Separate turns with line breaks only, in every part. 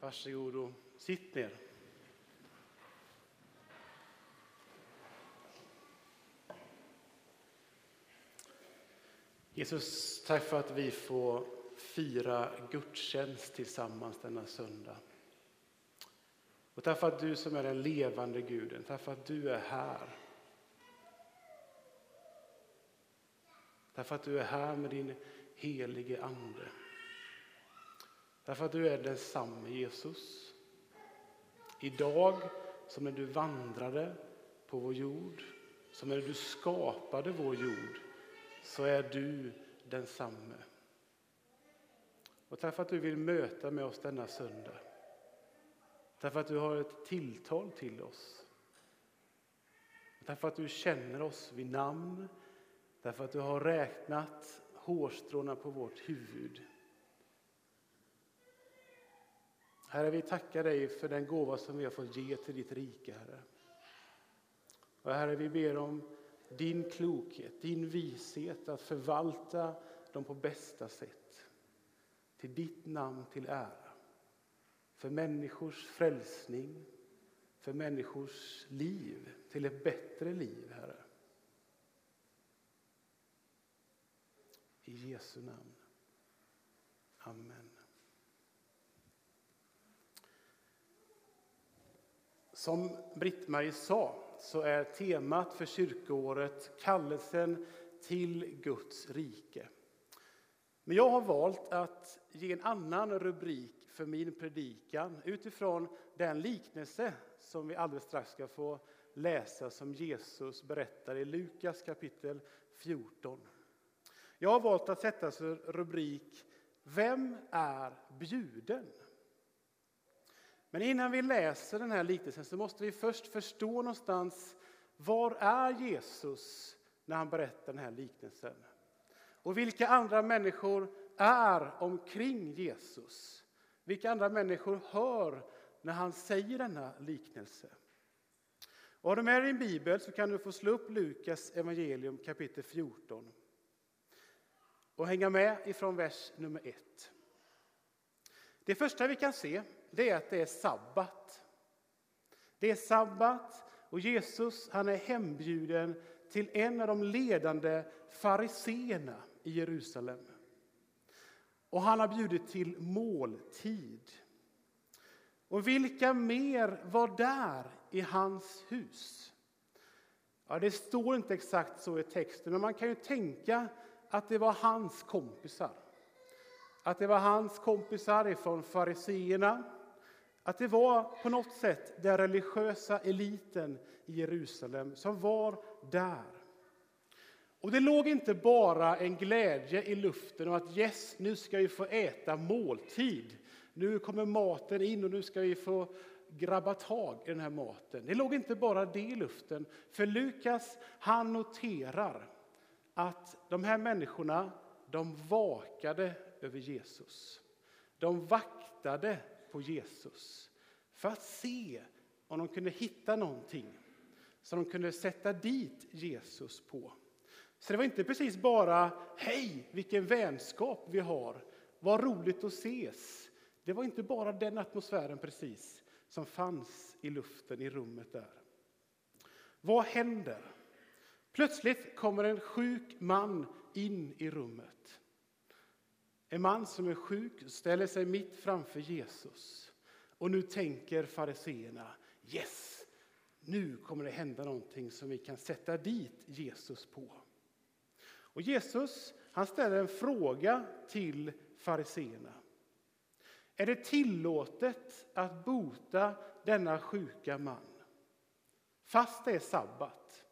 Varsågod och sitt ner. Jesus, tack för att vi får fira gudstjänst tillsammans denna söndag. Och tack för att du som är den levande guden, tack för att du är här. Tack för att du är här med din helige Ande. Därför att du är densamme Jesus. Idag som när du vandrade på vår jord, som när du skapade vår jord, så är du densamme. Och tack för att du vill möta med oss denna söndag. Därför att du har ett tilltal till oss. Därför att du känner oss vid namn. Därför att du har räknat hårstråna på vårt huvud. Herre, vi tackar dig för den gåva som vi har fått ge till ditt rike, Herre. Och Herre, vi ber om din klokhet, din vishet att förvalta dem på bästa sätt. Till ditt namn till ära. För människors frälsning, för människors liv, till ett bättre liv, Herre. I Jesu namn. Amen. Som Britt-Marie sa så är temat för kyrkoåret kallelsen till Guds rike. Men jag har valt att ge en annan rubrik för min predikan utifrån den liknelse som vi alldeles strax ska få läsa som Jesus berättar i Lukas kapitel 14. Jag har valt att sätta rubrik Vem är bjuden? Men innan vi läser den här liknelsen så måste vi först förstå någonstans var är Jesus när han berättar den här liknelsen? Och vilka andra människor är omkring Jesus? Vilka andra människor hör när han säger denna liknelse? Och har du med dig din bibel så kan du få slå upp Lukas evangelium kapitel 14 och hänga med ifrån vers nummer 1. Det första vi kan se det är att det är sabbat. Det är sabbat och Jesus han är hembjuden till en av de ledande fariseerna i Jerusalem. Och han har bjudit till måltid. Och vilka mer var där i hans hus? Ja, det står inte exakt så i texten, men man kan ju tänka att det var hans kompisar. Att det var hans kompisar ifrån fariseerna att det var på något sätt den religiösa eliten i Jerusalem som var där. Och det låg inte bara en glädje i luften och att yes, nu ska vi få äta måltid. Nu kommer maten in och nu ska vi få grabba tag i den här maten. Det låg inte bara det i luften, för Lukas han noterar att de här människorna, de vakade över Jesus. De vaktade på Jesus för att se om de kunde hitta någonting som de kunde sätta dit Jesus på. Så det var inte precis bara hej, vilken vänskap vi har, vad roligt att ses. Det var inte bara den atmosfären precis som fanns i luften i rummet där. Vad händer? Plötsligt kommer en sjuk man in i rummet. En man som är sjuk ställer sig mitt framför Jesus. Och nu tänker fariseerna, yes, nu kommer det hända någonting som vi kan sätta dit Jesus på. Och Jesus han ställer en fråga till fariseerna. Är det tillåtet att bota denna sjuka man? Fast det är sabbat?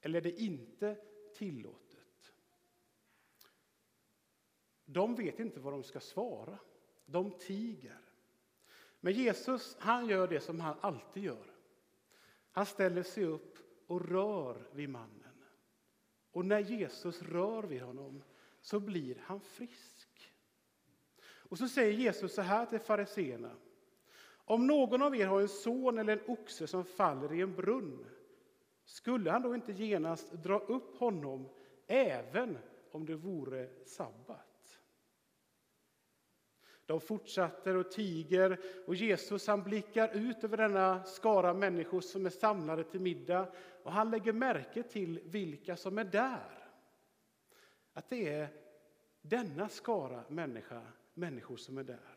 Eller är det inte tillåtet? De vet inte vad de ska svara. De tiger. Men Jesus han gör det som han alltid gör. Han ställer sig upp och rör vid mannen. Och när Jesus rör vid honom så blir han frisk. Och så säger Jesus så här till fariseerna. Om någon av er har en son eller en oxe som faller i en brunn skulle han då inte genast dra upp honom även om det vore sabbat? De fortsätter och tiger och Jesus han blickar ut över denna skara människor som är samlade till middag och han lägger märke till vilka som är där. Att det är denna skara människa, människor som är där.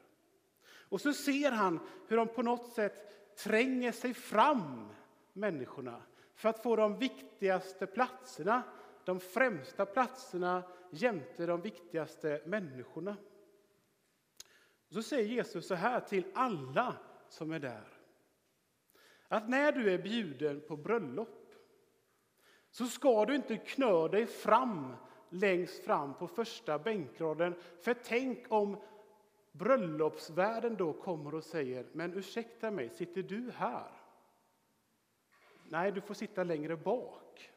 Och så ser han hur de på något sätt tränger sig fram, människorna, för att få de viktigaste platserna, de främsta platserna jämte de viktigaste människorna. Och så säger Jesus så här till alla som är där. Att när du är bjuden på bröllop så ska du inte knö dig fram längst fram på första bänkraden. För tänk om bröllopsvärden då kommer och säger, men ursäkta mig, sitter du här? Nej, du får sitta längre bak.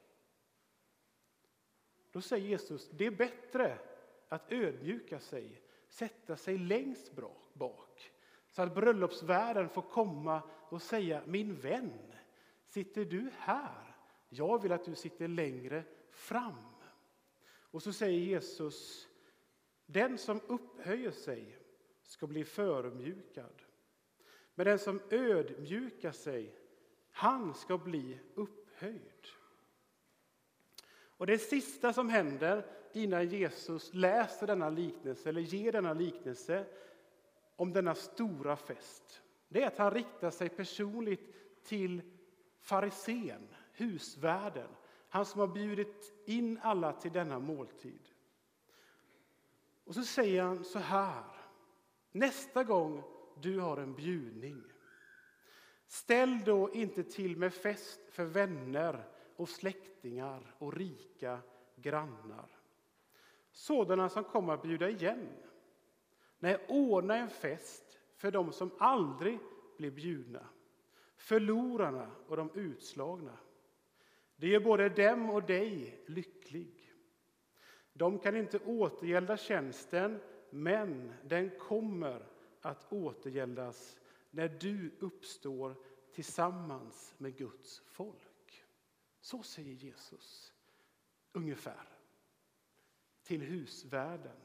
Då säger Jesus, det är bättre att ödmjuka sig, sätta sig längst bak. Så att bröllopsvärden får komma och säga, min vän, sitter du här? Jag vill att du sitter längre fram. Och så säger Jesus, den som upphöjer sig ska bli förmjukad. Men den som ödmjukar sig, han ska bli upphöjd. Och det sista som händer innan Jesus läser denna liknelse, eller ger denna liknelse om denna stora fest, det är att han riktar sig personligt till farisén, husvärden, han som har bjudit in alla till denna måltid. Och så säger han så här, nästa gång du har en bjudning, ställ då inte till med fest för vänner och släktingar och rika grannar. Sådana som kommer att bjuda igen. Nej, ordna en fest för dem som aldrig blir bjudna, förlorarna och de utslagna. Det gör både dem och dig lycklig. De kan inte återgälda tjänsten, men den kommer att återgäldas när du uppstår tillsammans med Guds folk. Så säger Jesus, ungefär, till husvärden.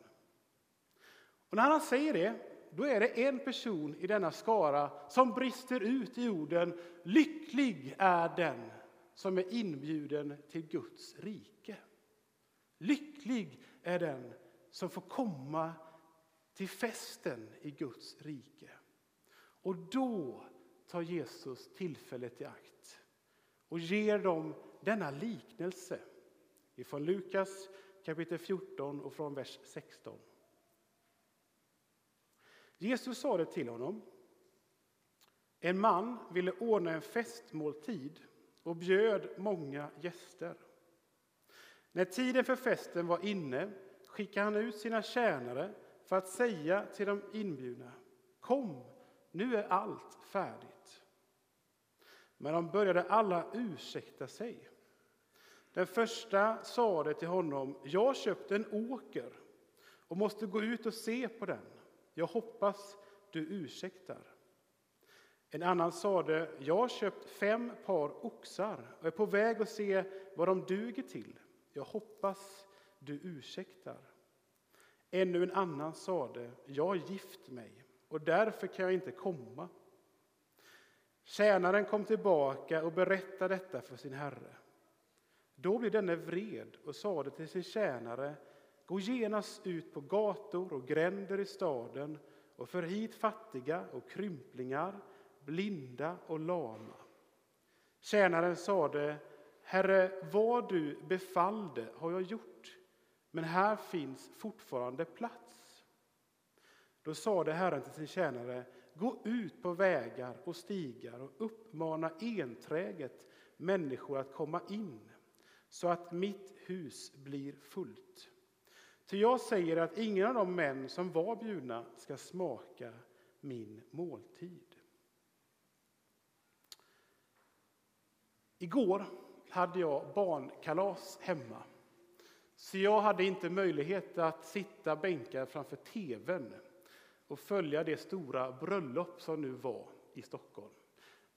Och när han säger det, då är det en person i denna skara som brister ut i orden Lycklig är den som är inbjuden till Guds rike. Lycklig är den som får komma till festen i Guds rike. Och då tar Jesus tillfället i akt och ger dem denna liknelse ifrån Lukas kapitel 14 och från vers 16. Jesus sa det till honom. En man ville ordna en festmåltid och bjöd många gäster. När tiden för festen var inne skickade han ut sina tjänare för att säga till de inbjudna Kom, nu är allt färdigt. Men de började alla ursäkta sig. Den första sade till honom Jag har köpt en åker och måste gå ut och se på den. Jag hoppas du ursäktar. En annan sade, jag har köpt fem par oxar och är på väg att se vad de duger till. Jag hoppas du ursäktar. Ännu en annan sade, jag har gift mig och därför kan jag inte komma. Tjänaren kom tillbaka och berättade detta för sin herre. Då blev denne vred och sade till sin tjänare, gå genast ut på gator och gränder i staden och för hit fattiga och krymplingar blinda och lama. Tjänaren sade, Herre, vad du befallde har jag gjort, men här finns fortfarande plats. Då sade Herren till sin tjänare, gå ut på vägar och stigar och uppmana enträget människor att komma in, så att mitt hus blir fullt. Ty jag säger att ingen av de män som var bjudna ska smaka min måltid. Igår hade jag barnkalas hemma. Så jag hade inte möjlighet att sitta bänkad framför tvn och följa det stora bröllop som nu var i Stockholm.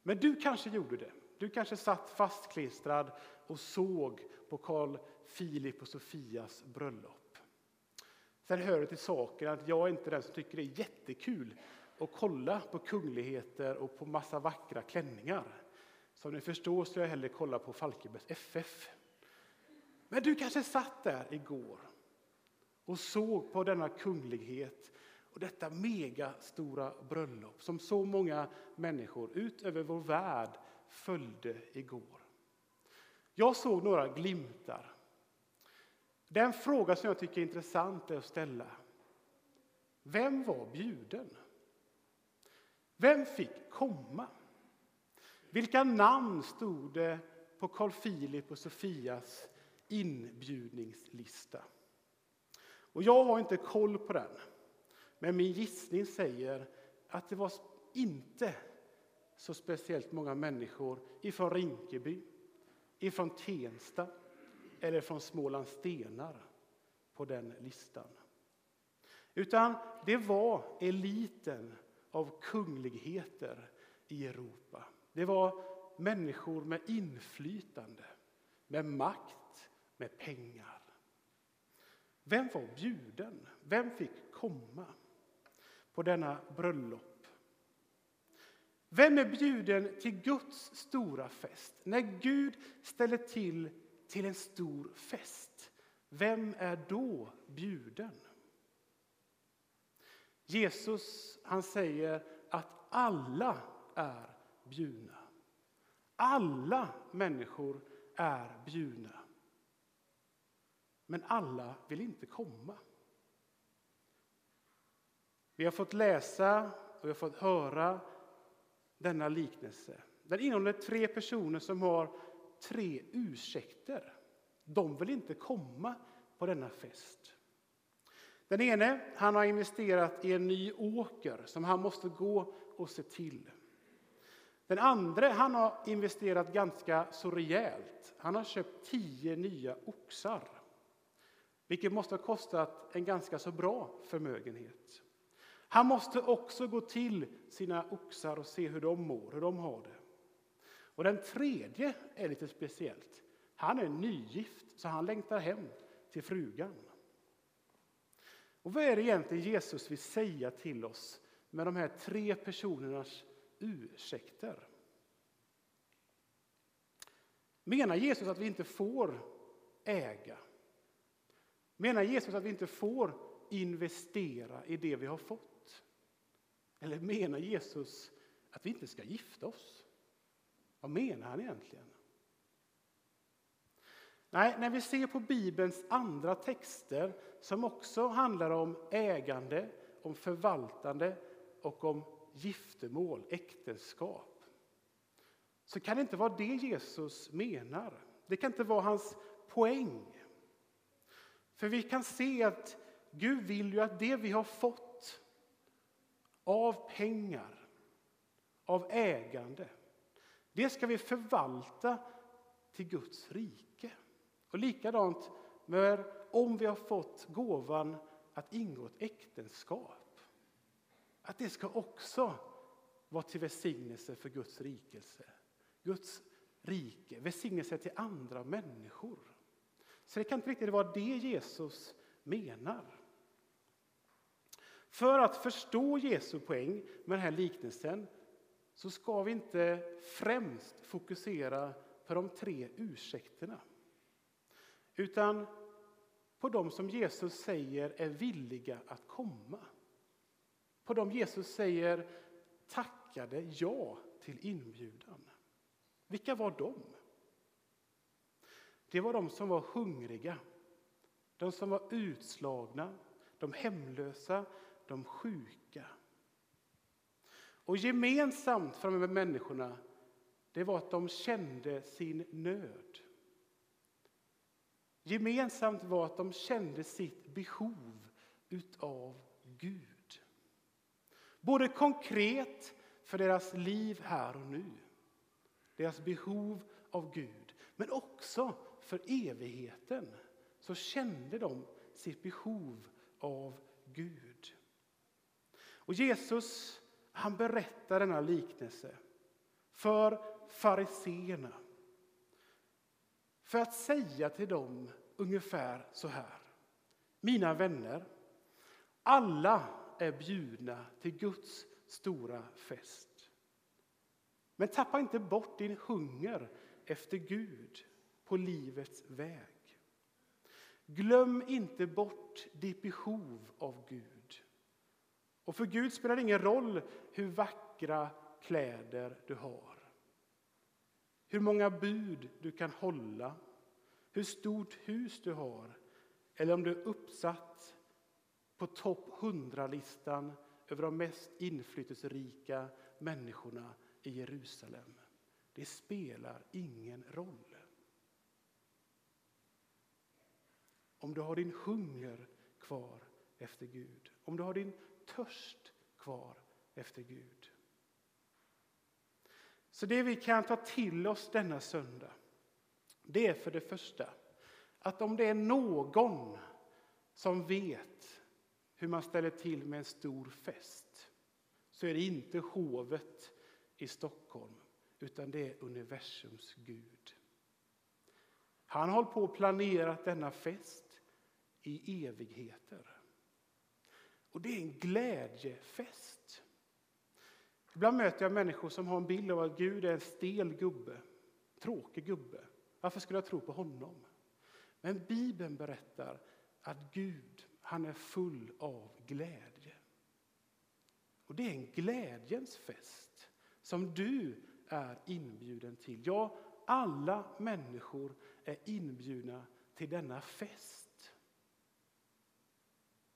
Men du kanske gjorde det. Du kanske satt fastklistrad och såg på Carl Philip och Sofias bröllop. Sen hör det till saken att jag är inte den som tycker det är jättekul att kolla på kungligheter och på massa vackra klänningar. Som ni förstår så jag hellre kolla på Falkenbergs FF. Men du kanske satt där igår och såg på denna kunglighet och detta megastora bröllop som så många människor utöver vår värld följde igår. Jag såg några glimtar. Den fråga som jag tycker är intressant är att ställa. Vem var bjuden? Vem fick komma? Vilka namn stod det på Carl Philip och Sofias inbjudningslista? Och jag har inte koll på den, men min gissning säger att det var inte så speciellt många människor ifrån Rinkeby, ifrån Tensta eller från Smålands stenar på den listan. Utan det var eliten av kungligheter i Europa. Det var människor med inflytande, med makt, med pengar. Vem var bjuden? Vem fick komma på denna bröllop? Vem är bjuden till Guds stora fest? När Gud ställer till till en stor fest, vem är då bjuden? Jesus han säger att alla är bjudna. Alla människor är bjudna. Men alla vill inte komma. Vi har fått läsa och vi har fått höra denna liknelse. Den innehåller tre personer som har tre ursäkter. De vill inte komma på denna fest. Den ene han har investerat i en ny åker som han måste gå och se till. Den andra han har investerat ganska så rejält. Han har köpt tio nya oxar vilket måste ha kostat en ganska så bra förmögenhet. Han måste också gå till sina oxar och se hur de mår, hur de har det. Och den tredje är lite speciellt. Han är nygift, så han längtar hem till frugan. Och vad är det egentligen Jesus vill säga till oss med de här tre personernas ursäkter? Menar Jesus att vi inte får äga? Menar Jesus att vi inte får investera i det vi har fått? Eller menar Jesus att vi inte ska gifta oss? Vad menar han egentligen? Nej, när vi ser på Bibelns andra texter som också handlar om ägande, om förvaltande och om giftermål, äktenskap så kan det inte vara det Jesus menar. Det kan inte vara hans poäng. För vi kan se att Gud vill ju att det vi har fått av pengar, av ägande, det ska vi förvalta till Guds rike. Och likadant med om vi har fått gåvan att ingå ett äktenskap. Att det ska också vara till välsignelse för Guds rikelse. Guds rike, välsignelse till andra människor. Så det kan inte riktigt vara det Jesus menar. För att förstå Jesu poäng med den här liknelsen så ska vi inte främst fokusera på de tre ursäkterna utan på dem som Jesus säger är villiga att komma. På dem Jesus säger tackade ja till inbjudan. Vilka var de? Det var de som var hungriga, de som var utslagna, de hemlösa, de sjuka. Och gemensamt för de här människorna det var att de kände sin nöd. Gemensamt var att de kände sitt behov utav Gud. Både konkret för deras liv här och nu, deras behov av Gud, men också för evigheten så kände de sitt behov av Gud. Och Jesus han berättar denna liknelse för fariseerna för att säga till dem ungefär så här. Mina vänner, Alla är bjudna till Guds stora fest. Men tappa inte bort din hunger efter Gud på livets väg. Glöm inte bort ditt behov av Gud. Och för Gud spelar det ingen roll hur vackra kläder du har. Hur många bud du kan hålla, hur stort hus du har eller om du är uppsatt på topp 100-listan över de mest inflytelserika människorna i Jerusalem. Det spelar ingen roll. Om du har din hunger kvar efter Gud, om du har din törst kvar efter Gud. Så det vi kan ta till oss denna söndag, det är för det första att om det är någon som vet hur man ställer till med en stor fest så är det inte hovet i Stockholm utan det är universums Gud. Han har på och planerat denna fest i evigheter. Och det är en glädjefest. Ibland möter jag människor som har en bild av att Gud är en stel gubbe, tråkig gubbe. Varför skulle jag tro på honom? Men Bibeln berättar att Gud, han är full av glädje. Och det är en glädjens fest som du är inbjuden till. Ja, alla människor är inbjudna till denna fest.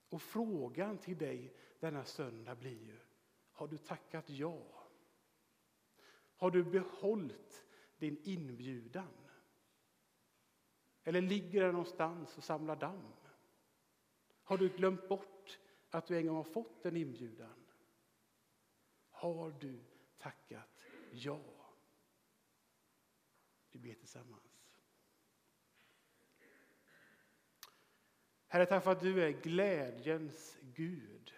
Och frågan till dig denna söndag blir ju, har du tackat ja? Har du behållit din inbjudan? Eller ligger den någonstans och samlar damm? Har du glömt bort att du en gång har fått en inbjudan? Har du tackat ja? Vi ber tillsammans. Herre, tack för att du är glädjens Gud.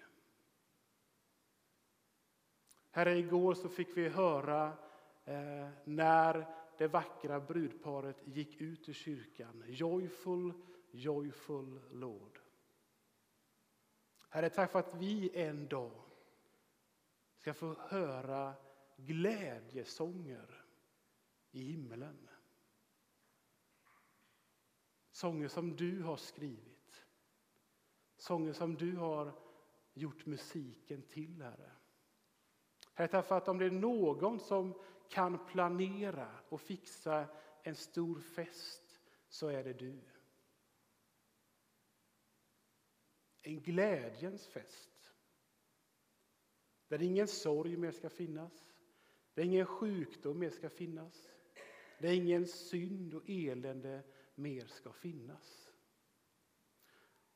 Herre, igår så fick vi höra eh, när det vackra brudparet gick ut ur kyrkan. Joyful, joyful Lord. Herre, tack för att vi en dag ska få höra glädjesånger i himlen. Sånger som du har skrivit. Sånger som du har gjort musiken till, Herre. Herre, tack för att om det är någon som kan planera och fixa en stor fest så är det du. En glädjens fest. Där ingen sorg mer ska finnas. Där ingen sjukdom mer ska finnas. Där ingen synd och elände mer ska finnas.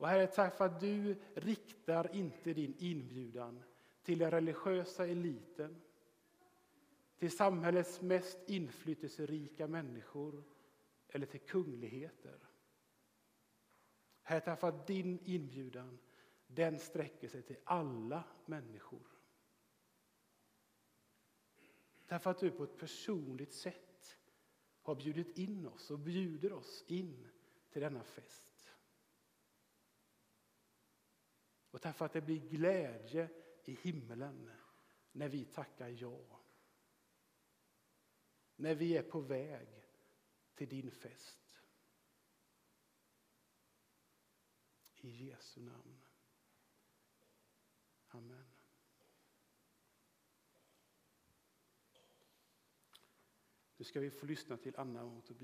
Och Herre, tack för att du riktar inte din inbjudan till den religiösa eliten, till samhällets mest inflytelserika människor eller till kungligheter. Herre, tack för att din inbjudan den sträcker sig till alla människor. Därför att du på ett personligt sätt har bjudit in oss och bjuder oss in till denna fest. Och därför att det blir glädje i himlen när vi tackar ja. När vi är på väg till din fest. I Jesu namn. Amen. Nu ska vi få lyssna till Anna och Tobias.